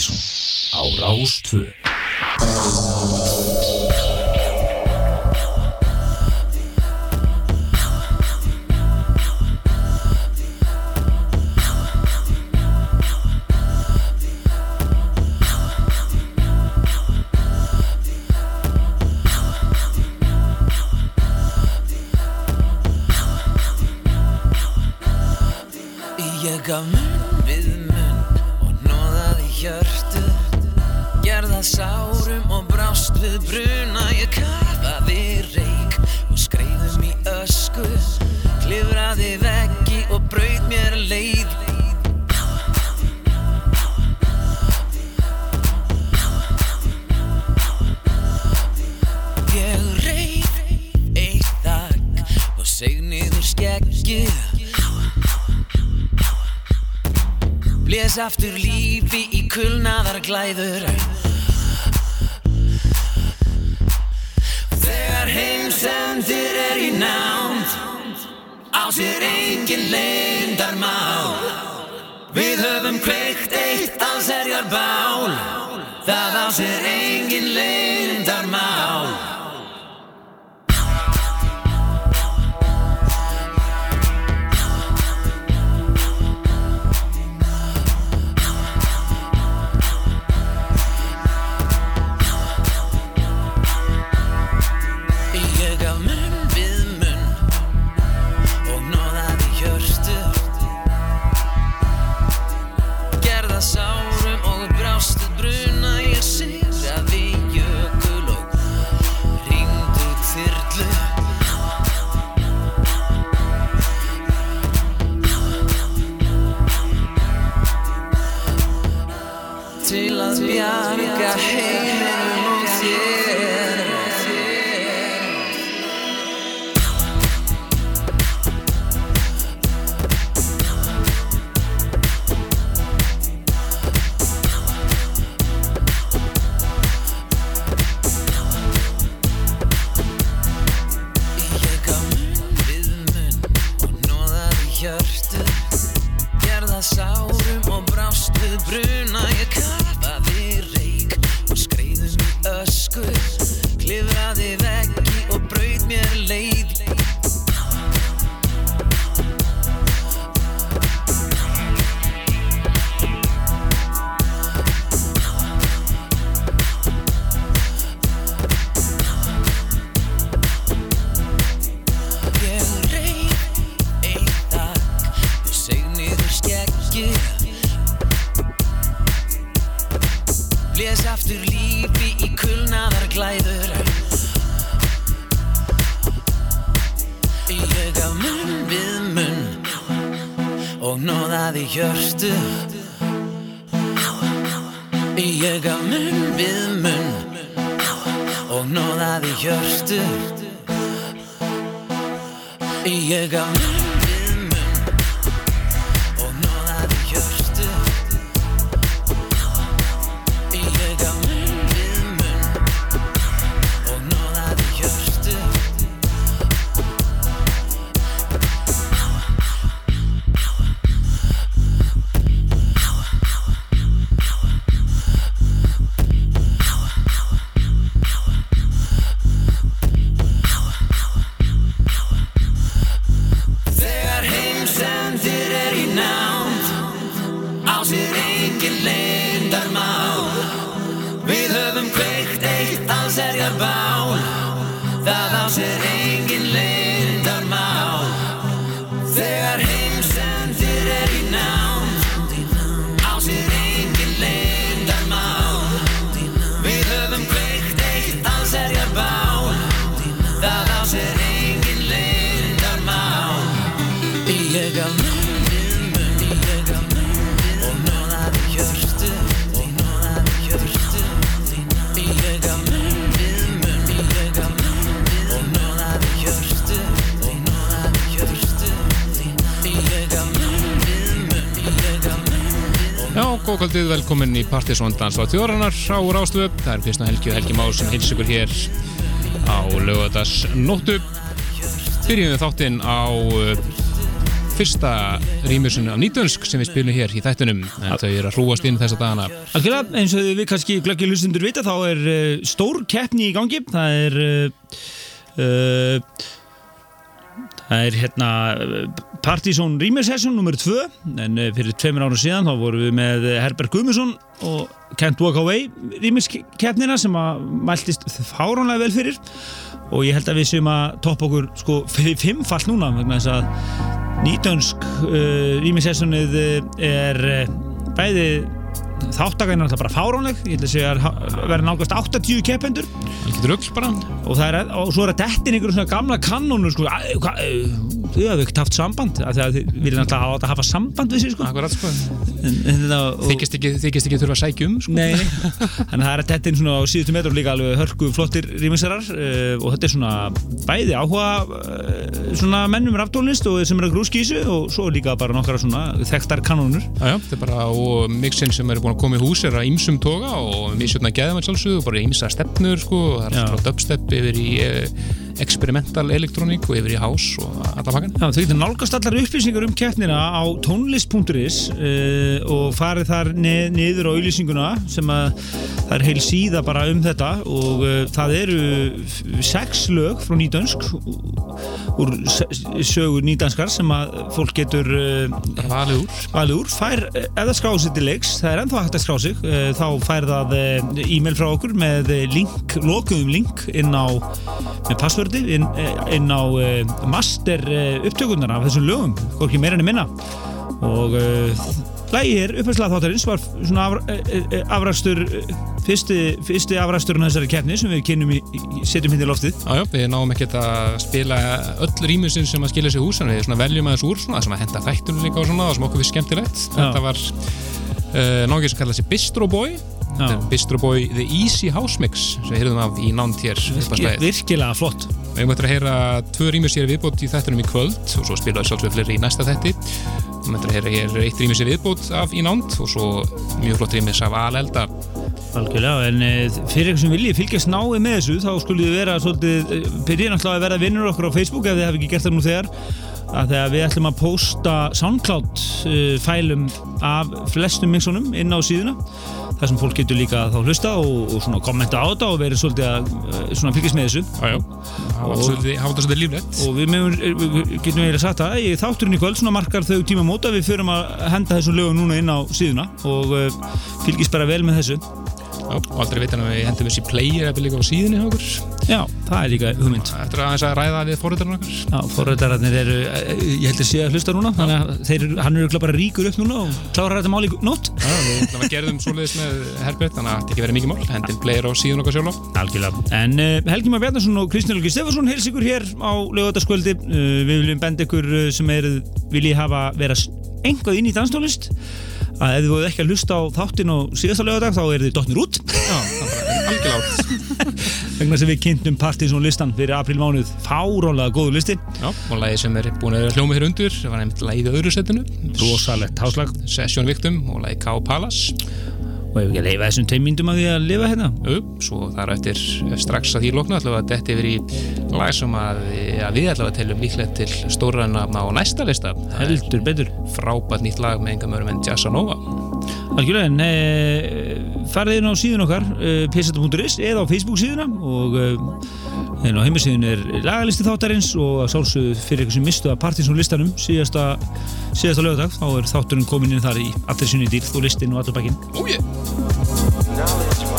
Mattísson á Rástvö Ég gaf mér blés aftur lífi í kulnaðar glæður Þegar heimsendir er í nánd Á sér engin leindar mál Við höfum kveikt eitt allserjar bál Það á sér engin leindar mál 一夜刚。Partiðsson dansa á þjóranar á Rástöðu. Það er Kristna Helgi og Helgi Má sem heils ykkur hér á lögadags nóttu. Byrjum við þáttinn á eh, fyrsta rýmursunni af nýtönsk sem við spilum hér í þættunum en þau eru að hrúast inn þessa dagana. Alveg, eins og við kannski glöggir hlustundur vita þá er eh, stór keppni í gangi. Það er uh, það er hérna Partizón Rýmjössessun nummer 2 en uh, fyrir tveimur ára síðan þá vorum við með Herbert Guðmusson og Can't Walk Away rýmjösskeppnina sem að mæltist fáránlega vel fyrir. Og ég held að við séum að toppa okkur sko fimmfall núna vegna þess að nýtönsk uh, rýmjössessunnið er uh, bæði þáttakæðin er alltaf bara fáránleg. Ég held að segja að verða nálgast 80 keppendur. Og, það er, og svo er að dettin einhverjum svona gamla kannónu sko, að, ekkert haft samband af því að þið viljum alltaf hafa, hafa samband við sig sko. Akkurat sko. Og, Þykist ekki, þykist ekki þurfa að sækja um sko. Nei, þannig að það er að dettin svona á síðustu metrum líka alveg hörku flottir rýmisarar uh, og þetta er svona bæði áhuga uh, svona mennum rafdólist og sem er að þessu og svo líka bara nokkara svona þekktar kannónur Já, já, þetta er bara og mixin sem eru búin að koma í hús er að ýmsum toga og misjötna geðum að sjálfsögðu, bara ýmsa stefnur sko, og það er eh, experimental elektróník og yfir í house og alla pakkan. Já, þau getur nálgast allar upplýsingar um keppnina á tónlist.is uh, og farið þar nið, niður á auðlýsinguna sem að það er heil síða bara um þetta og uh, það eru sex lög frá nýdönsk úr sögur nýdanskar sem að fólk getur uh, valið úr, valið úr fær, skráði sig til leiks, það er ennþá hægt að skrá sig uh, þá fær það e-mail frá okkur með link, lokuðum link inn á, með passvördi inn, inn á uh, master upptökunar af þessum lögum, hvorki meira enn minna. Og Lægi er upphærslega þáttarins var svona af, afrækstur fyrsti, fyrsti afræksturinn af þessari keppni sem við kynum í, setjum hindi í loftið. Jájá, við náum ekkert að spila öll rýmusin sem að skilja sig en við svona veljum aðeins úr svona sem að henda þættunum líka og svona og sem okkur við skemmtilegt. Þetta var uh, náttúrulega sem kallaði sig Bistro Boy. Bistro Boy The Easy House Mix sem við heyrðum af í nánt hér Virki, Virkilega flott Við eftir að heyra tvö rýmusér viðbót í þættunum í kvöld og svo spilaðu sjálfsögur fleiri í næsta þætti. Við eftir að heyra hér eitt rýmusér viðbót af í nánt og svo mjög flott rýmis af Alelda Algjörlega, en e, fyrir eitthvað sem viljið fylgjast náið með þessu þá skulle þið vera svolítið, byrjið náttúrulega að vera vinnur okkur á Facebook ef þið hefði ekki gert það nú þegar að þegar við ætlum að posta SoundCloud uh, fælum af flestum mixunum inn á síðuna þar sem fólk getur líka þá hlusta og, og kommenta á þetta og verið svolítið að uh, svona fylgjast með þessu. Jájá, hafa þetta svolítið líflegt. og við, meðum, við getum eiginlega sagt að í þátturinn í kvöld svona markar þau tíma móta við förum að henda þessum lögum núna inn á síðuna og fylgjast bara vel með þessu og aldrei veitan að við hendum þessi player eða líka á síðunni hjá okkur. Já, það er líka hugmynd. Eftir að, að ræða við fóröldarinn okkur Já, fóröldararnir eru, eh, ég held að sé að hlusta núna þannig að þeir, hann eru bara ríkur upp núna og klárar þetta mál í nótt. Já, við, við gerðum svoleiðis með Herbert þannig að þetta ekki verið mikið mál, hendum player á síðun okkar sjálf. Algjörlega, en uh, Helgi Már Bjarnarsson og Kristján Helgi Stefansson heils ykkur hér á lögataskvöldi uh, við viljum benda ykkur sem er viljið hafa vera einhvað inn í danstólist að ef þið voruð ekki að hlusta á þáttin og síðasta lögadag þá er þið dotnir út. Já, það er algjörlátt vegna sem við kynntum Partiðsson listan fyrir aprílmánuð. Fárónlega góðu listi. Já, og lagið sem er búin að hljóma hér undir var nefnt lagið öðru setinu. Rosalegt háslag. Session Victim og lagið K. Palace og ef ekki að leifa þessum tveim myndum að því að lifa hérna. Jú, svo þar eftir strax að því ætlum við að detti yfir í lag sem að, að við að telum líklegt til stóranna á næsta lista. Heldur betur. Frábært nýtt lag með enga mörgum en Jazzanova Algjörlega, en e, farið inn á síðun okkar e, pseta.is eða á Facebook síðuna og e, en á heimisíðun er lagalisti þáttarins og sálsögðu fyrir eitthvað sem mistu að Partiðsson listanum síðasta, síðasta lögadag þá er þátturinn komin inn þar í allir sinni dýrð og listin og allur bakinn Ó ég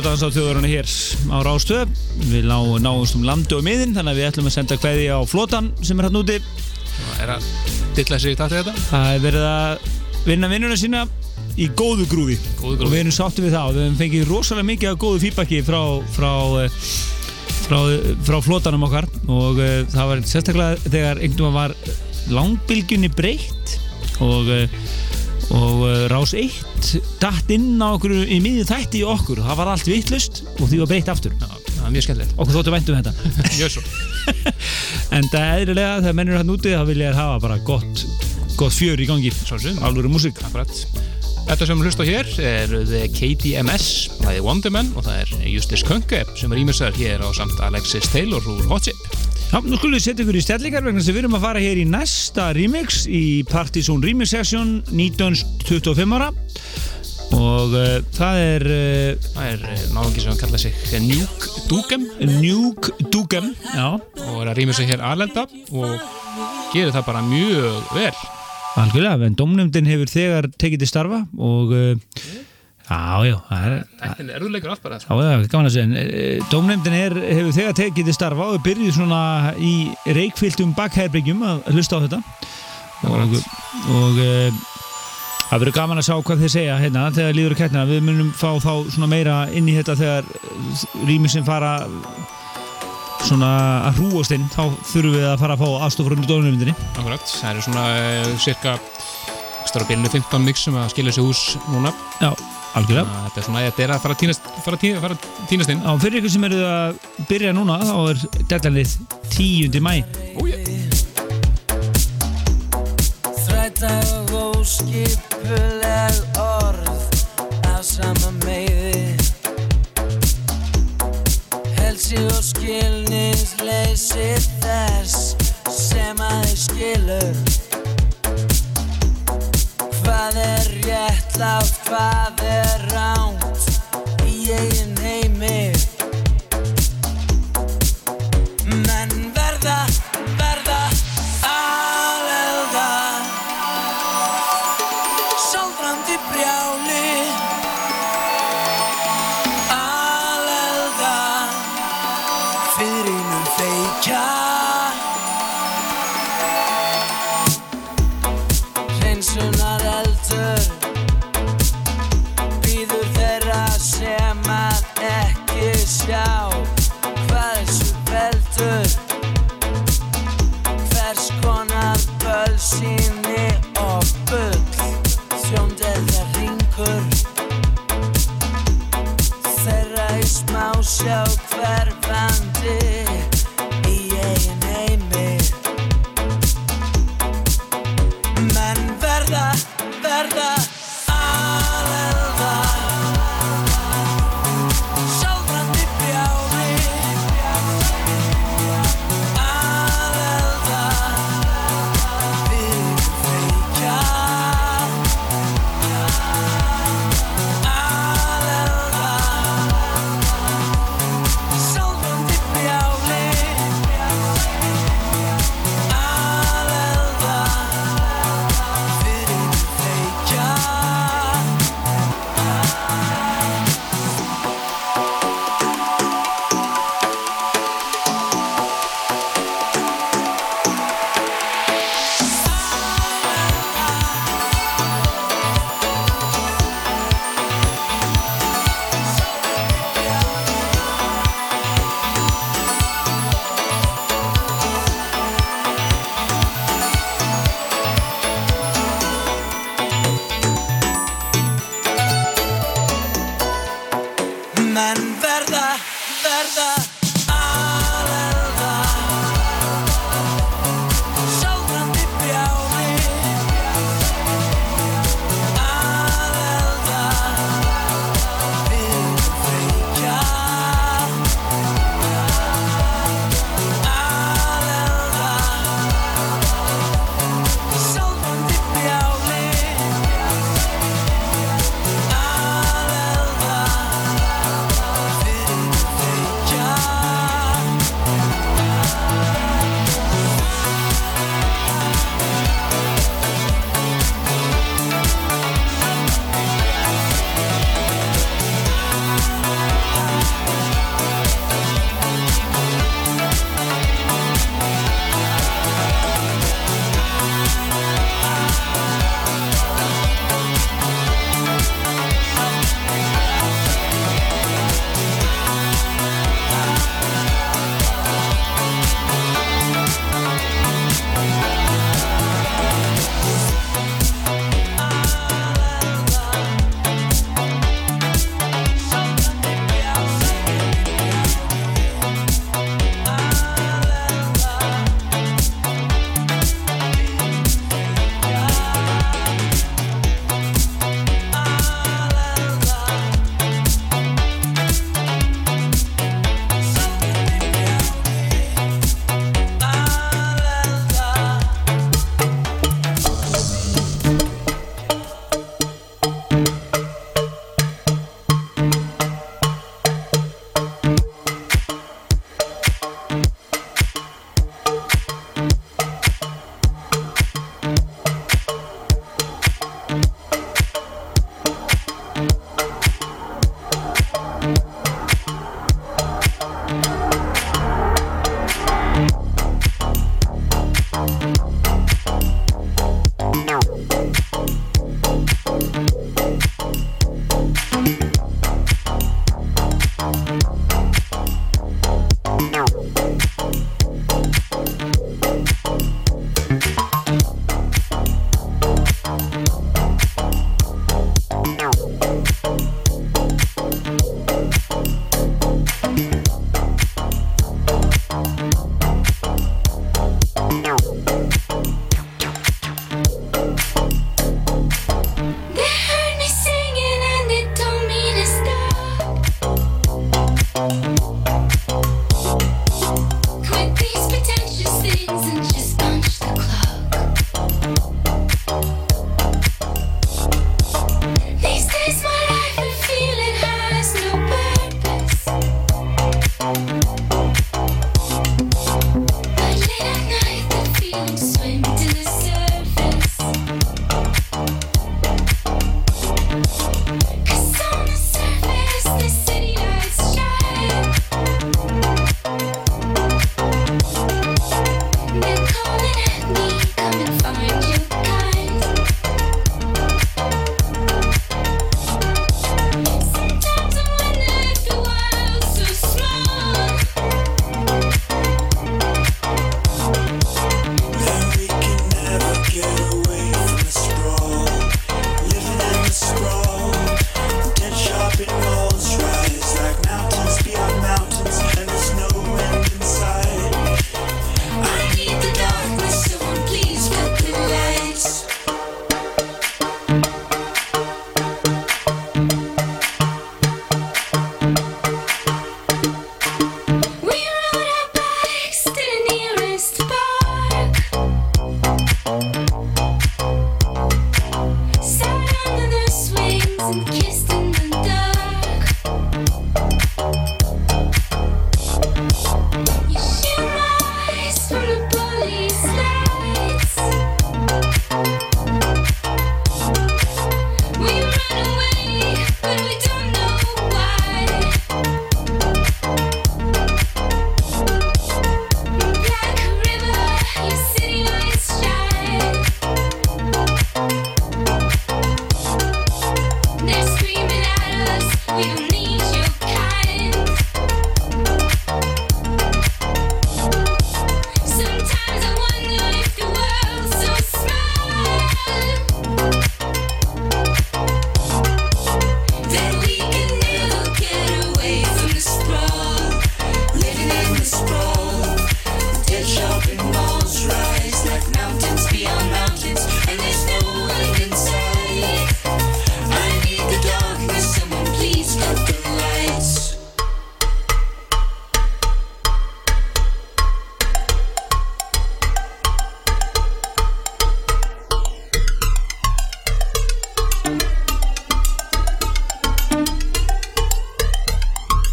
Hlusta á þjóðurinn hér á Rástöð. Við ná, náumst um landi og miðin, þannig að við ætlum að senda kveði á flotan sem er hann úti. Er að dilla sig í takt við þetta? Það er verið að vinna vinnuna sína í góðu grúfi. Og við erum sáttið við það og við hefum fengið rosalega mikið af góðu fýrbakki frá, frá, eh, frá, frá flotanum okkar og uh, það var sérstaklega þegar einhvern veginn var langbylgjunni breytt og uh, og uh, Rás 1 datt inn á okkur í miðjum þætti í okkur. Það var allt vittlust og því var breytt aftur. Það er mjög skemmtilegt. okkur þóttu væntum þetta. En það er eðlilega þegar mennur hann úti þá vilja þér hafa bara gott, gott fjör í gangi. Alvöru músík. Þetta sem við hlusta hér er The KDMS, það er Wonderman og það er Justus Könke sem er ímessar hér á samt Alexis Taylor úr Hot Chip. Já, nú skulum við setja ykkur í stellingar vegna að við erum að fara hér í næsta remix í Partizón Remix Session 1925 ára og uh, það er uh, Það er náðungi sem kalla sig Nuke Dugem Nuke Dugem já, og er að rýmessa hér aðlenda og gerir það bara mjög vel. Algjörlega, en domnefndin hefur þegar tekið til starfa og uh, já, já, það er Þetta er erðuleikur allt bara. Það er gaman að segja, en dómnefndin er, hefur þegar tekið til starfa og er byrjuð svona í reikfylltum bakherbyggjum að hlusta á þetta og, og e, það verður gaman að sjá hvað þeir segja hérna þegar líður að kætna, við munum fá þá svona meira inn í þetta þegar rýmisinn fara svona að hrúast inn, þá þurfum við að fara að fá aðstofur undir dómnefndinni Akkurat. Það eru svona uh, cirka ekstra bílinu 15 mix sem að skilja sig hús núna. Já, algjörlega Þannig að Þetta er svona, þetta er að fara að tínast, fara að fara að tínast inn. Já, fyrir ykkur sem eru að byrja núna þá er deadlineið 10. mæ Þrætag og skipuleg orð af sama meiði Helsi og skilningsleysi þess sem að þið skilur. Hvað er réttlátt, hvað er ránt í eigin heimi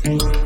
Já, við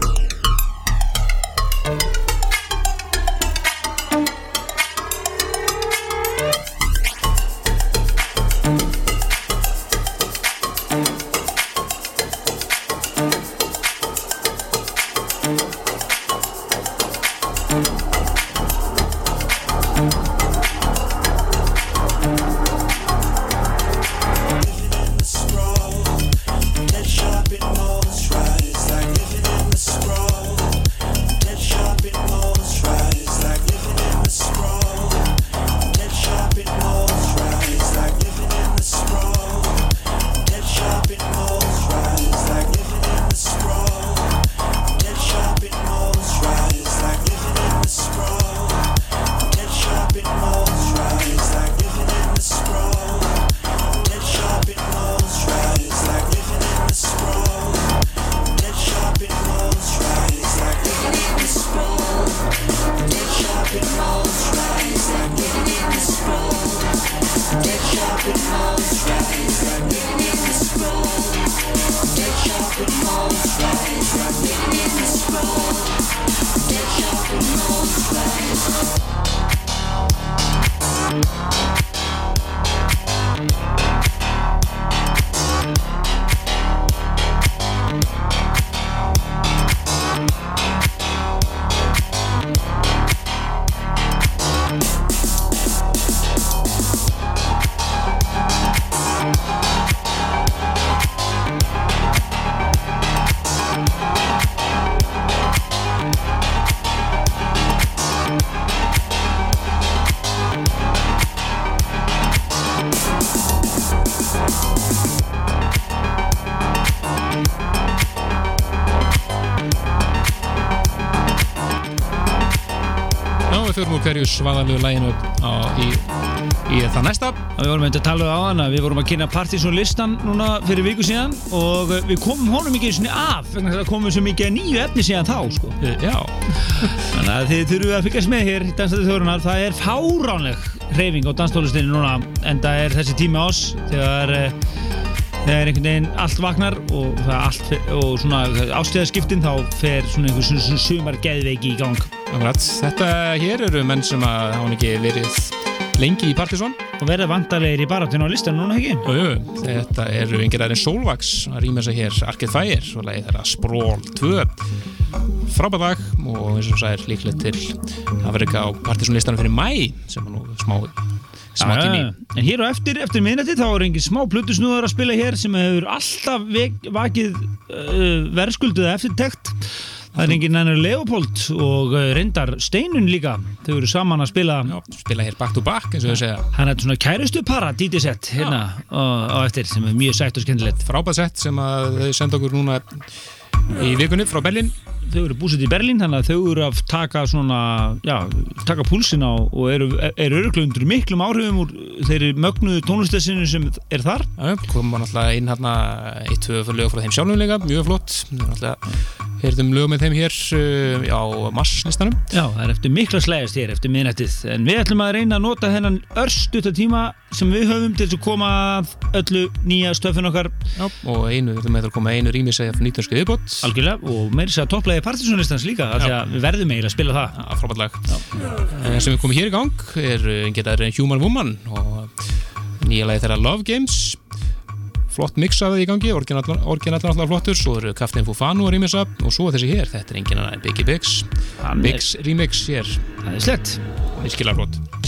hverju svaðalegu læginu á, í, í það næsta. Við vorum eitthvað að tala á hana, við vorum að kynna Partizón listan núna fyrir viku síðan og við komum honum ekki svona af vegna þess að komum svo mikið nýju efni síðan þá sko. Eh, Já, Þannig að þið þurfum að fylgjast með hér í Danstæði Þjórunar, það er fáránleg hreyfing á danstólustinni núna en það er þessi tími ás þegar eh, þegar einhvern veginn allt vaknar og, það er allt, og svona ástíðaskiptin þá fer svona einhver svona, sumar geðveiki í gang. Þetta hér eru menn sem að hafa ekki verið lengi í Partizón. og verða vandarlegir í baratun á listan núna ekki? Jú, jú, þetta eru yngir aðeins Solvax að rýma sig hér. Arcade Fire og lagið þeirra Sprawl 2 frábæð lag og eins og það er líklegt til að vera ekki á partysónlistanum fyrir mæ sem er nú smá já. En hér á eftir, eftir minnati þá er engin smá plötusnúðar að spila hér sem hefur alltaf vek, vakið uh, verðskulduða eftirtekt Það er engin ennur Leopold og uh, reyndar Steinun líka. Þau eru saman að spila Já, spila hér back to back eins og þau segja. Hann er svona kærustu para DJ-sett hérna á, eftir sem er mjög sætt og skemmtilegt. Frábæð sett sem að þau senda okkur núna í vikunni frá Berlin þau eru búsett í Berlín þannig að þau eru að taka svona, já, taka púlsin á og eru, eru öruglega undir miklum áhrifum úr þeirri mögnuðu tónlistessinu sem er þar. Já, komum náttúrulega inn hérna eitt, fyrir lög frá þeim sjálfum líka, mjög flott. Náttúrulega heyrðum lög með þeim hér uh, á masslistanum Já, það er eftir mikla slægast hér eftir miðnættið. En við ætlum að reyna að nota þennan örstutta tíma sem við höfum til að koma að öllu nýja stöfun okkar. Já, og einu, við ætlum að koma einu rými segja fyrir 19. viðbót. Algjörlega og meiri sér að topplægi partysónlistans líka af því að við verðum eiginlega að spila það. Að frábært lag. Eh, sem við komum hér í gang er getar Human Woman og nýja lagi þeirra Love Games flott mix af það í gangi orginallar alltaf flottur, svo eru Kaftin Fufanu að rýmisa og svo þessi hér, þetta er engin annar en Biggie Biggs. Biggs remix hér, Það er slett. Virkilega flott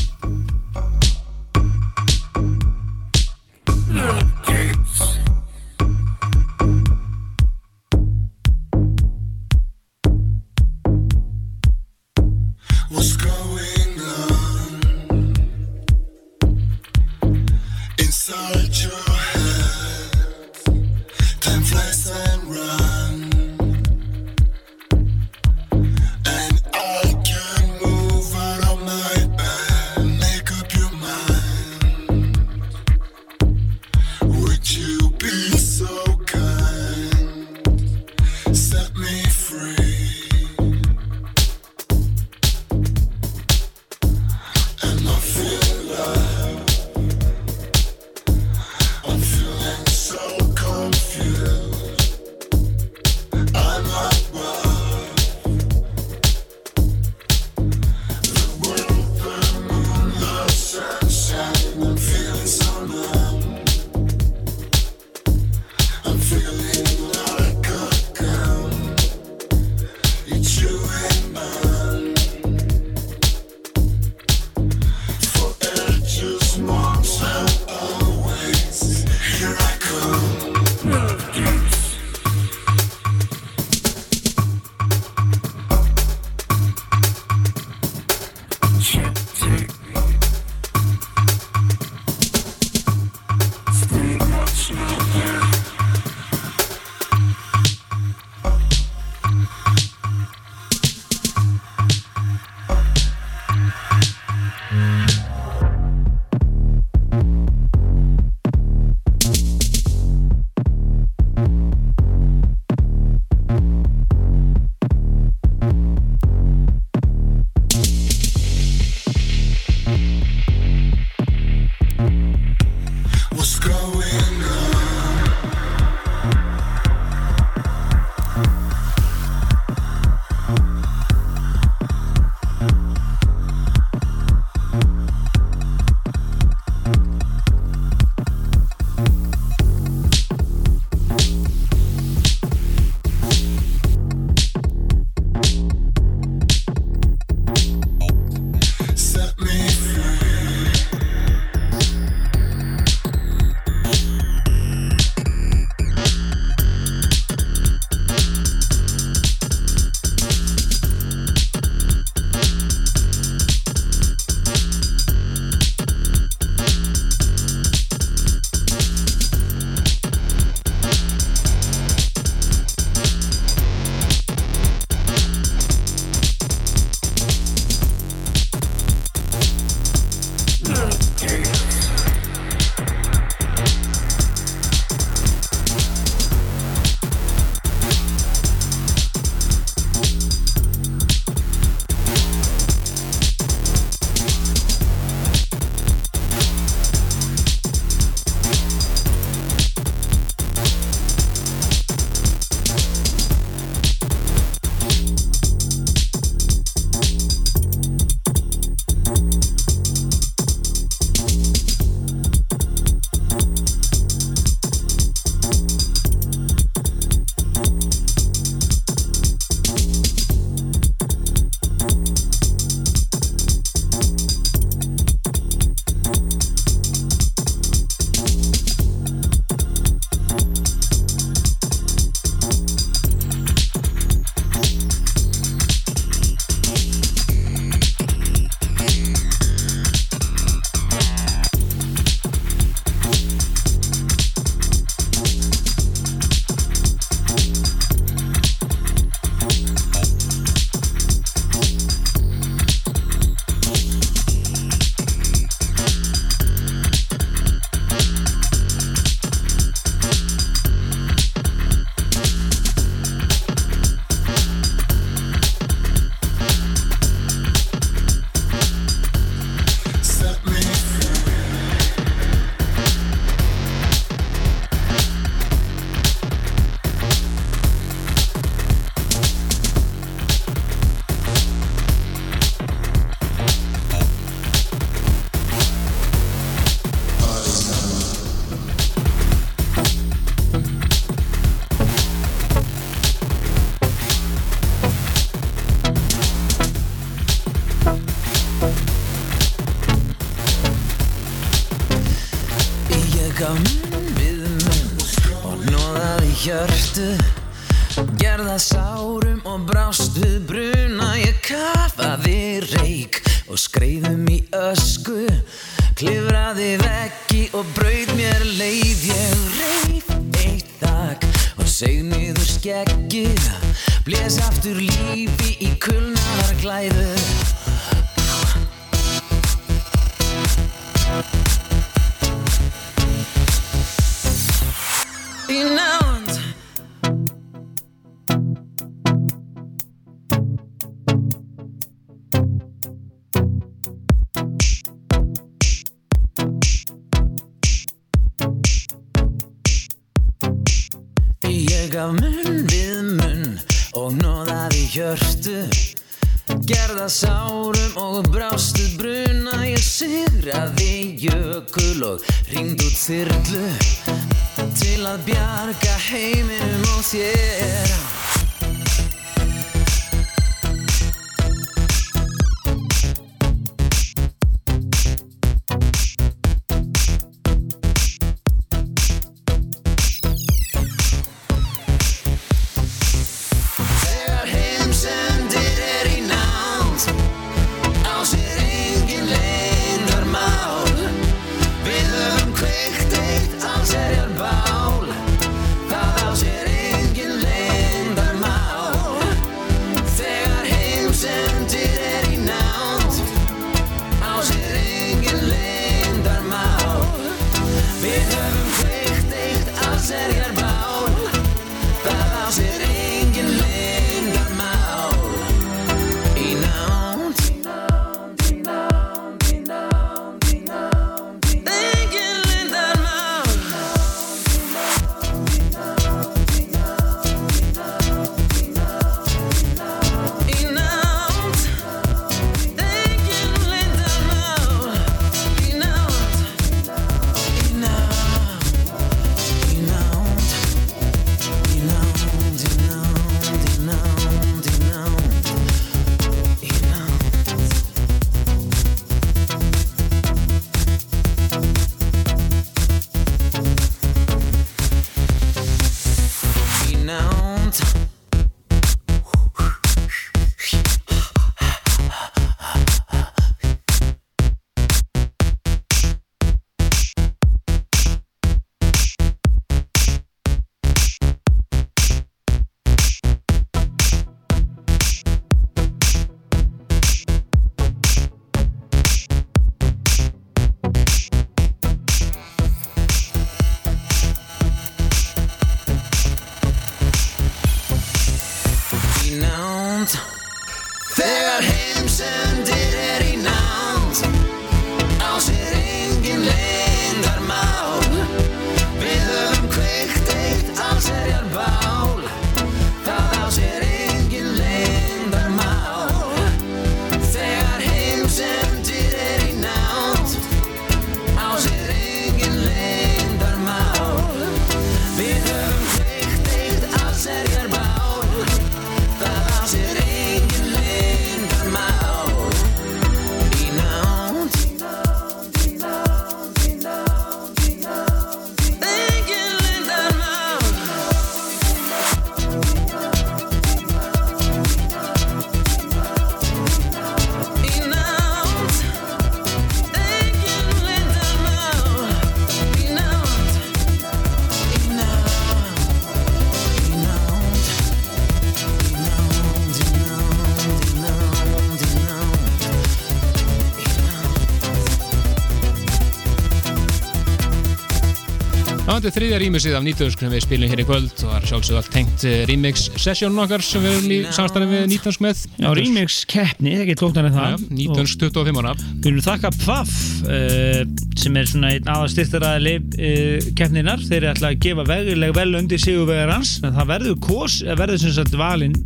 þetta er þriðja rýmisið af nýtönsk sem við spilum hér í kvöld og það er sjálfsögðu allt tengt eh, remix sessjónun okkar sem við erum í samstæði við nýtönsk með Já, remix keppni, það getur lóknar en það Já, nýtönsk 25 ára Við viljum þakka Pfaff uh, sem er svona einn aðastyrtaræðli uh, keppninar. Þeir eru alltaf að gefa veguleg vel undir sigurvegar hans en það verður kos, eh, verður sem sagt valinn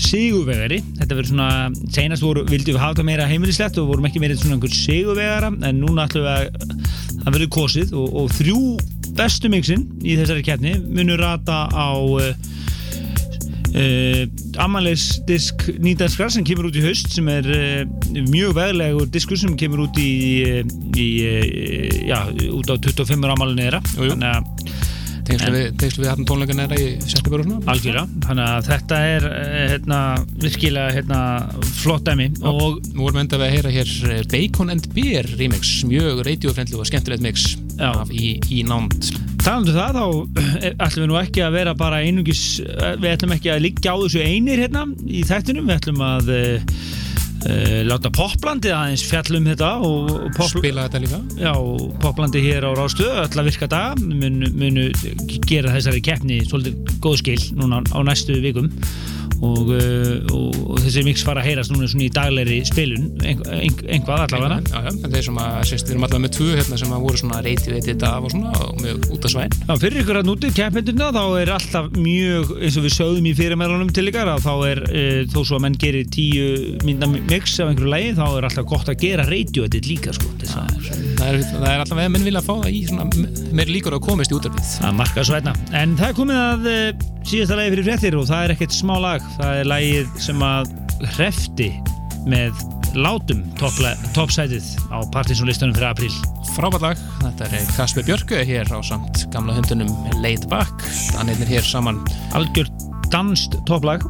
sigurvegari. Þetta verður svona, senast voru, vildum við hafa það meira heimilislegt og vorum ekki meira svona einhver sigurvegara en núna ætlum við að það verður kosið og, og þrjú bestu mixin í þessari keppni munur rata á uh, uh, Amaleis-disk nýdanskar sem kemur út í haust sem er uh, mjög veglegur diskur sem kemur út í, í já, út á 25 amalinu þeirra Jú, jú. þannig að tengslu við, við hafnum tónleika næra í september og svona? Algjörlega, þannig að þetta er eh, hérna, virkilega hérna, flott dæmi og Nú erum við að heyra hér eh, Bacon and Beer remix, mjög radiofrendlu og skemmtilegt mix. Af í, í nánd. Talandu það þá eh, ætlum við nú ekki að vera bara einungis eh, við ætlum ekki að liggja á þessu einir hérna í þættinum, við ætlum að uh, láta poplandið aðeins fjallum þetta og, og pop, spila þetta líka. Já, poplandi hér á Rástöð öll að virka dag munu, munu gera þessari keppni svolítið góð skil núna á næstu vikum. Og, uh, og, þessi mix fara að heyrast núna svona í daglegri spilun ein, ein, einhvað allavega. Já, já, en þeir sem að, sérst, við erum alltaf með tvö hérna sem að voru svona reyti við þetta af og svona og með út af svæn. Já, fyrir ykkur að núti keppendurna þá er alltaf mjög, eins og við sögðum í fyrirmælunum til ykkar þá er, uh, þó svo að menn gerir tíu mynda mix af einhverju lægi þá er alltaf gott að gera radioedit líka sko, að það er, það er alltaf að menn vilja að fá það í svona meir líkur að komast í útarpið að marka svætna en það er komið að uh, síðasta lagi fyrir fréttir og það er ekkert smá lag. Það er lagið sem að hrefti með látum toppsætið á partysónlistunum fyrir apríl. Frábært lag, þetta er Kasper Björku hér á samt gamla hundunum Laid Back, þannig er hér saman algjör danst topplag.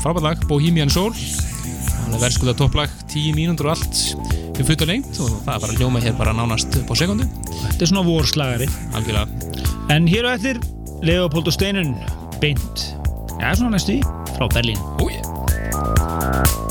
Frábært lag, Bohemian Soul hann er verðskuða topplag, 10 mínútur og allt. Um futt og lengt og það er bara að hljóma hér bara nánast á sekundu. Þetta er svona vorslagari. Algjörlega. En hér á eftir Leopold og Steinun beint, já svona næstu frá Berlín. Ó, yeah.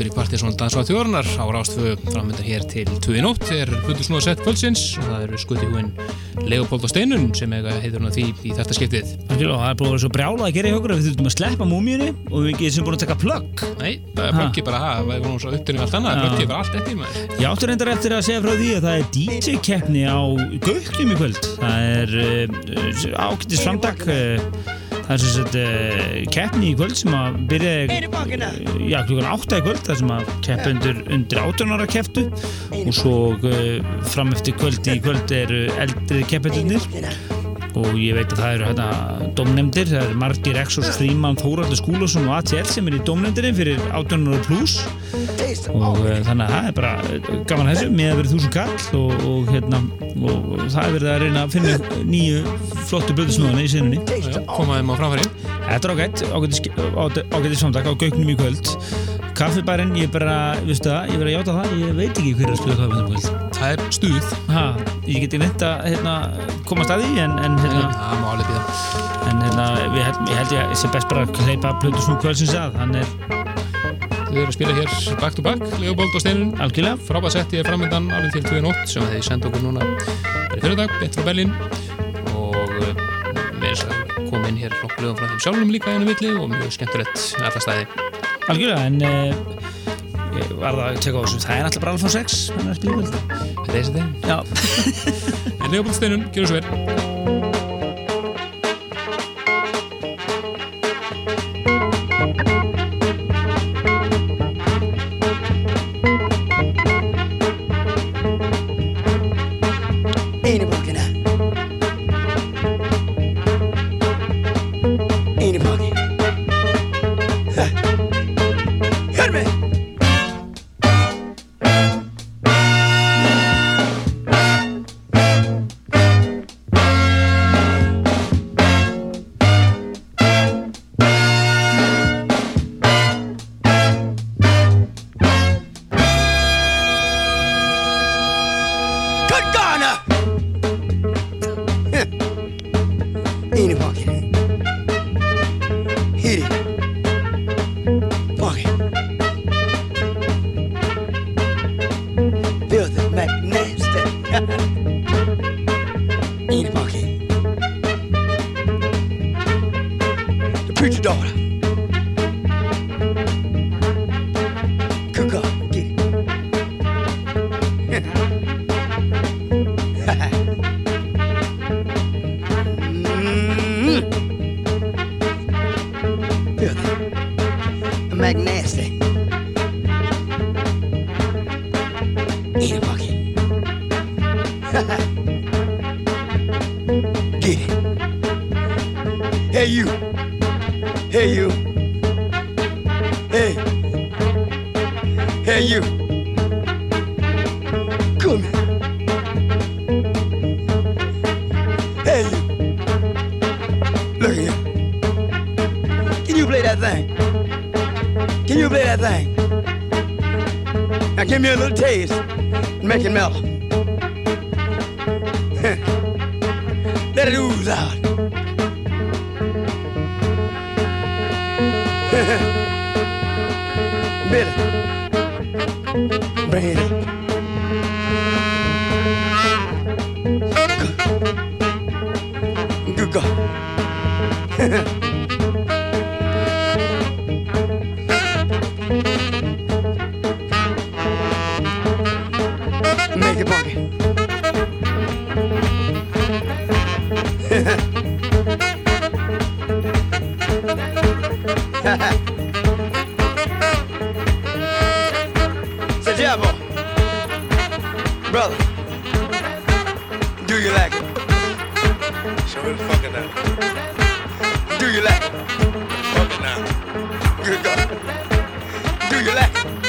Aftur í Partíson Dansvað þjóðarnar á Rástfö framöndan hér til 2 í nótt er Butur Snúða sett kvöldsins og það eru skuti húin Leopold og Steinun sem eiga heiður hún að því í þetta skiptið. Það er búin að vera svo brjála að gera í okkur að við þurfum að sleppa múmíunni og við getum búin að taka plugg Nei, það er plöggið bara það, það er nú svo uppdurinn allt annað, er bara allt eftir Ég áttur reyndar eftir að segja frá því að það er DJ-keppni á Gauknum í kvöld. Það er það sem sagt uh, keppni í kvöld sem að byrja já, klukkan 8 í kvöld þar sem að keppendur undir 18 ára kepptu og svo uh, fram eftir kvöld í kvöld eru eldri keppendurnir og ég veit að það eru hérna domnemdir, það eru Margir Exos, Fríman, Þóraldur Skúlason og ATL sem er í domnemdinni fyrir 18 ára pluss og uh, þannig að það er bara gaman að þessu með að vera þúsund kall og, og hérna og það er verið að reyna að finna nýju flottu blöðusnúðana í sinunni Já, koma þeim á framfæri. Þetta er ágætt, ágættis samtak á gauknum í kvöld. Kaffibærin, ég er bara, veistu það, ég verið að játa það ég veit ekki hver er að spila kaffibærin í kvöld. Það er stuð, ha, Ég geti neitt að hérna, komast að því en, en, hérna, það má alveg býða en hérna, við, held- ég held ég sé best bara að hleypa blöðusnúð kvöldsins að hann er Þau eru að spila hér back to back, Leopold og Steinun algjörlega. Frábæð setti er framöndan alveg til 2 í nótt sem þeir senda okkur núna í fyrirdag, beint frá Berlín. Og uh, með þess að koma inn hér nokkuð lögum frá þeim sjálfum líka einu villi og mjög skemmtilegt alla staði. Algjörlega en uh, ég var það að teka á þessu það er alltaf bara Alfa 6 hann er að spila í kvöld. Þetta er þessi þeim Já, En Leopold Steinun, gjör svo vel Do your left.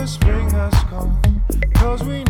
The spring has come. Cause we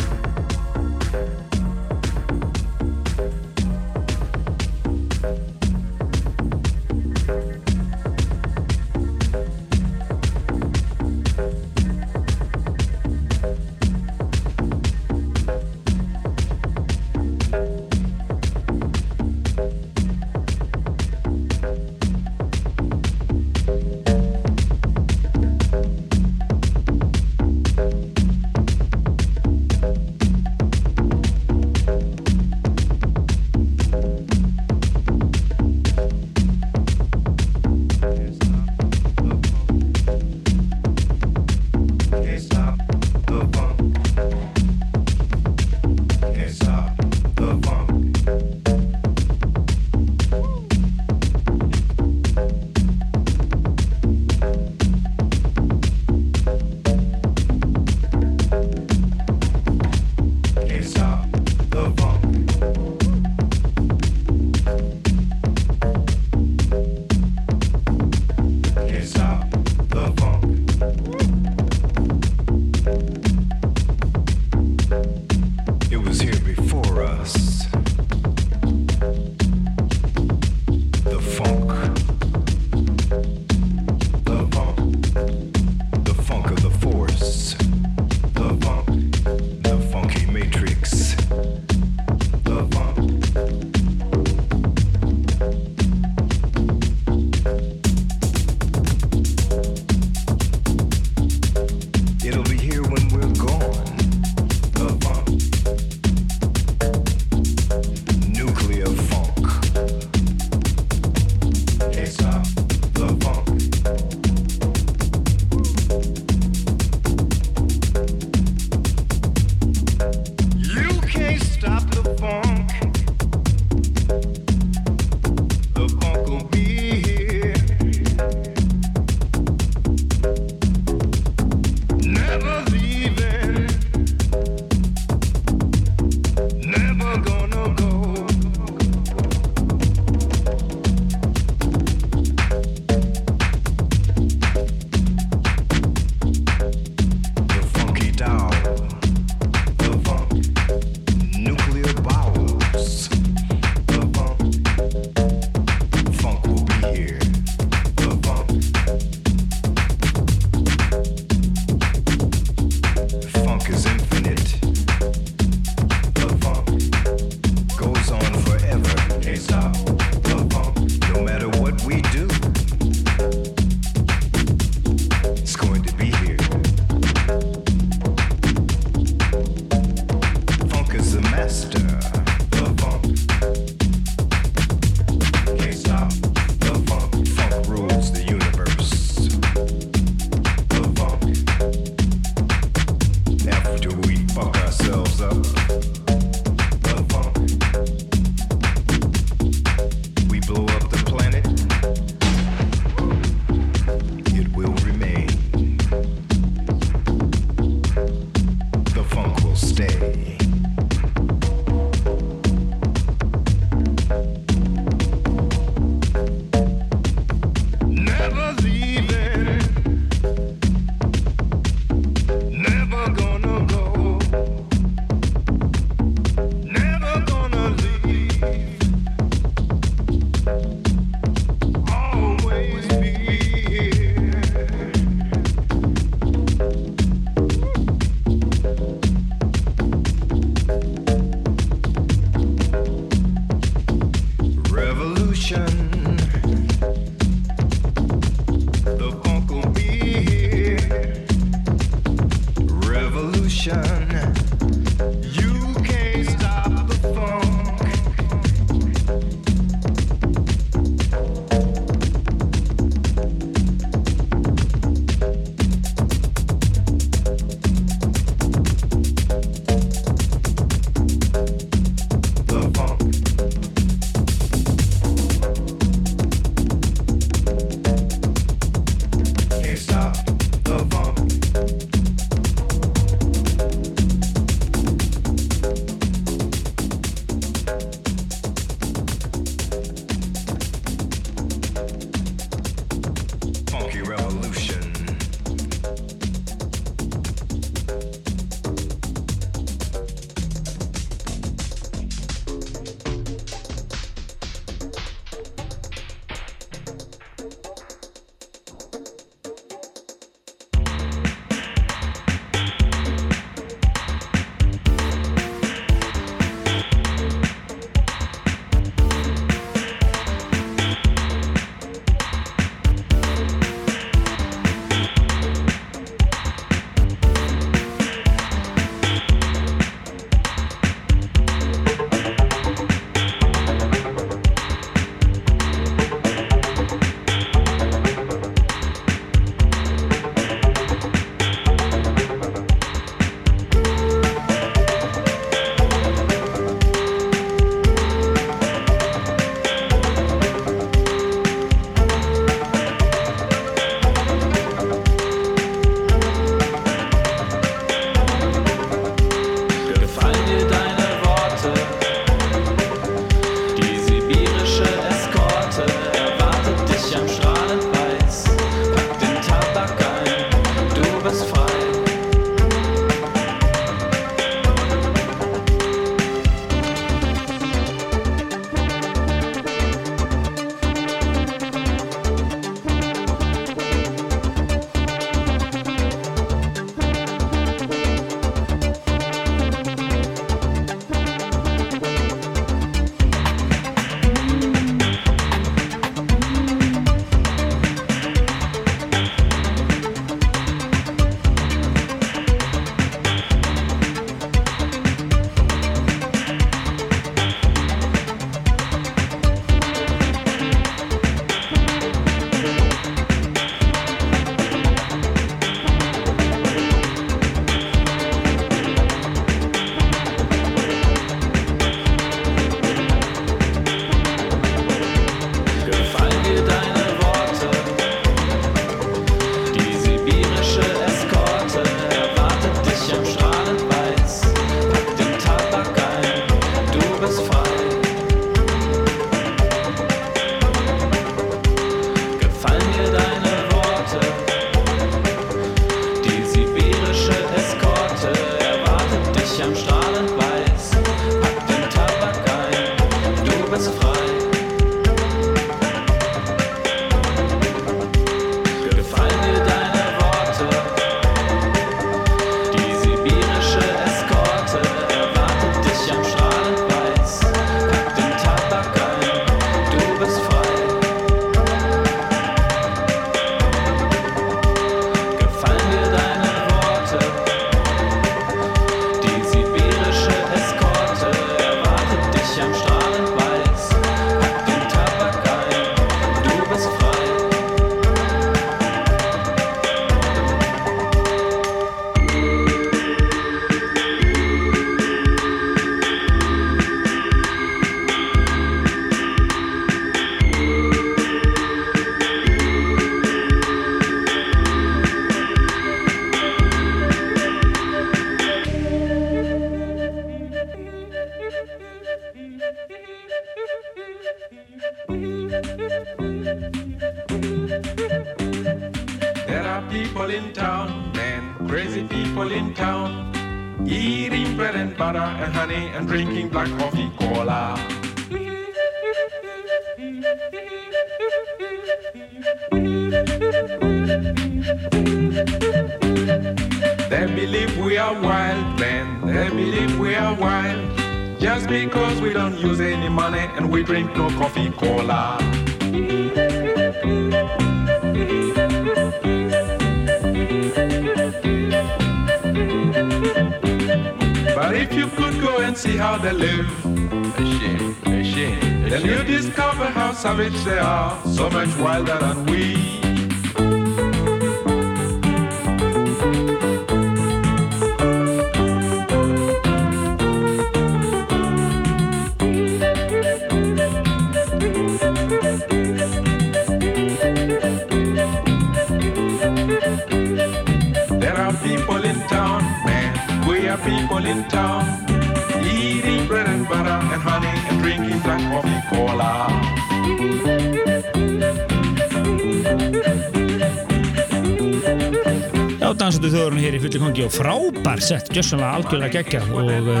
gjössanlega algjörlega geggjað og uh,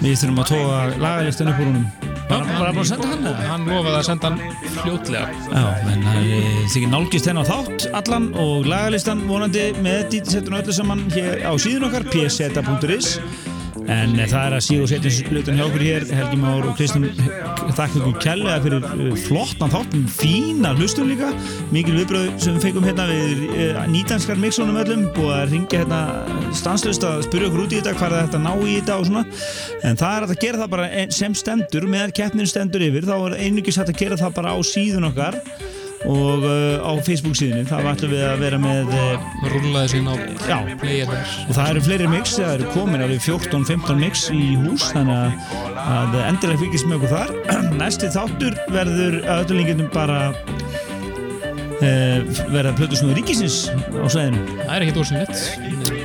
við þurfum að tóa lagalistan upp úr húnum. Bara, bara búin að senda hann? Hann lofaði að senda hann fljótlega. Já, menn það er þykir nálgist henn á þátt allan og lagalistan vonandi með dítsettun öllu saman hér á síðun okkar pseta.is en eh, það er að síðu setjum hlutan hjá okkur hér Helgi Már og Kristján þakka ykkur kærlega fyrir uh, flottan þáttum fína hlustum líka. Mikil viðbröð sem við feikum hérna við uh, nýdanskar mixunum öllum. Búið að ringja hérna stanslust að spyrja okkur út í þetta hvað er þetta að ná í þetta og svona. En það er að gera það bara ein- sem stendur meðan keppnin stendur yfir. Þá er einungis hægt að gera það bara á síðun okkar og uh, á Facebook síðunni það ætlum við að vera með uh, Rúllaði sín á já, og það eru fleiri mix, það eru komin alveg 14-15 mix í hús þannig að, endilega fylgjast með okkur þar. Næsti þáttur verður að öllum lengjum bara uh, verða plötusnúður ríkisins á sveðinu Það er ekkert ósynlegt.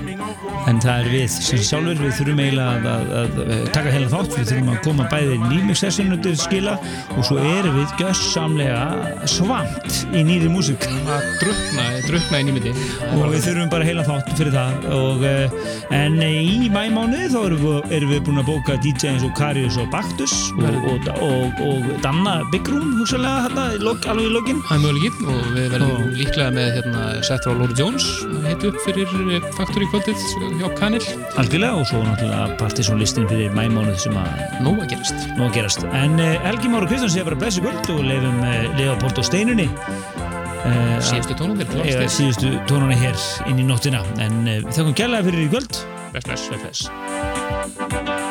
En það er við sem sjálfur við þurfum eiginlega að, að, að, taka heila þátt. Við þurfum að koma bæði nýmixessinu til skila og svo erum við gössamlega svamt í nýri músík. Að drukna, drukna í mitti. og við þurfum bara heila þátt fyrir það. Og, uh, en eh, í mæmánuði þá erum við, erum við búin að bóka DJ eins og Karius og Baktus og, og, og, og Danna Bigrum hugsalega hérna, í alveg í lokin. Það er möguleginn og við verðum líklega með hérna, sett frá Lord Jones hitt upp fyrir Factory kvöldið hjá Kanil. algjörlega og svo náttúrulega partysónlistin fyrir mæmánuð sem að Nó að gerast. nú að gerast. En uh, Helgi Máru Kristjáns sé bara blessu kvöld og leifum uh, Leopold og Steinunni uh, Síðustu tónundir til eða síðustu tónunni hér inn í nóttina. En þakkum kærlega fyrir í kvöld. Bless, bless, bless,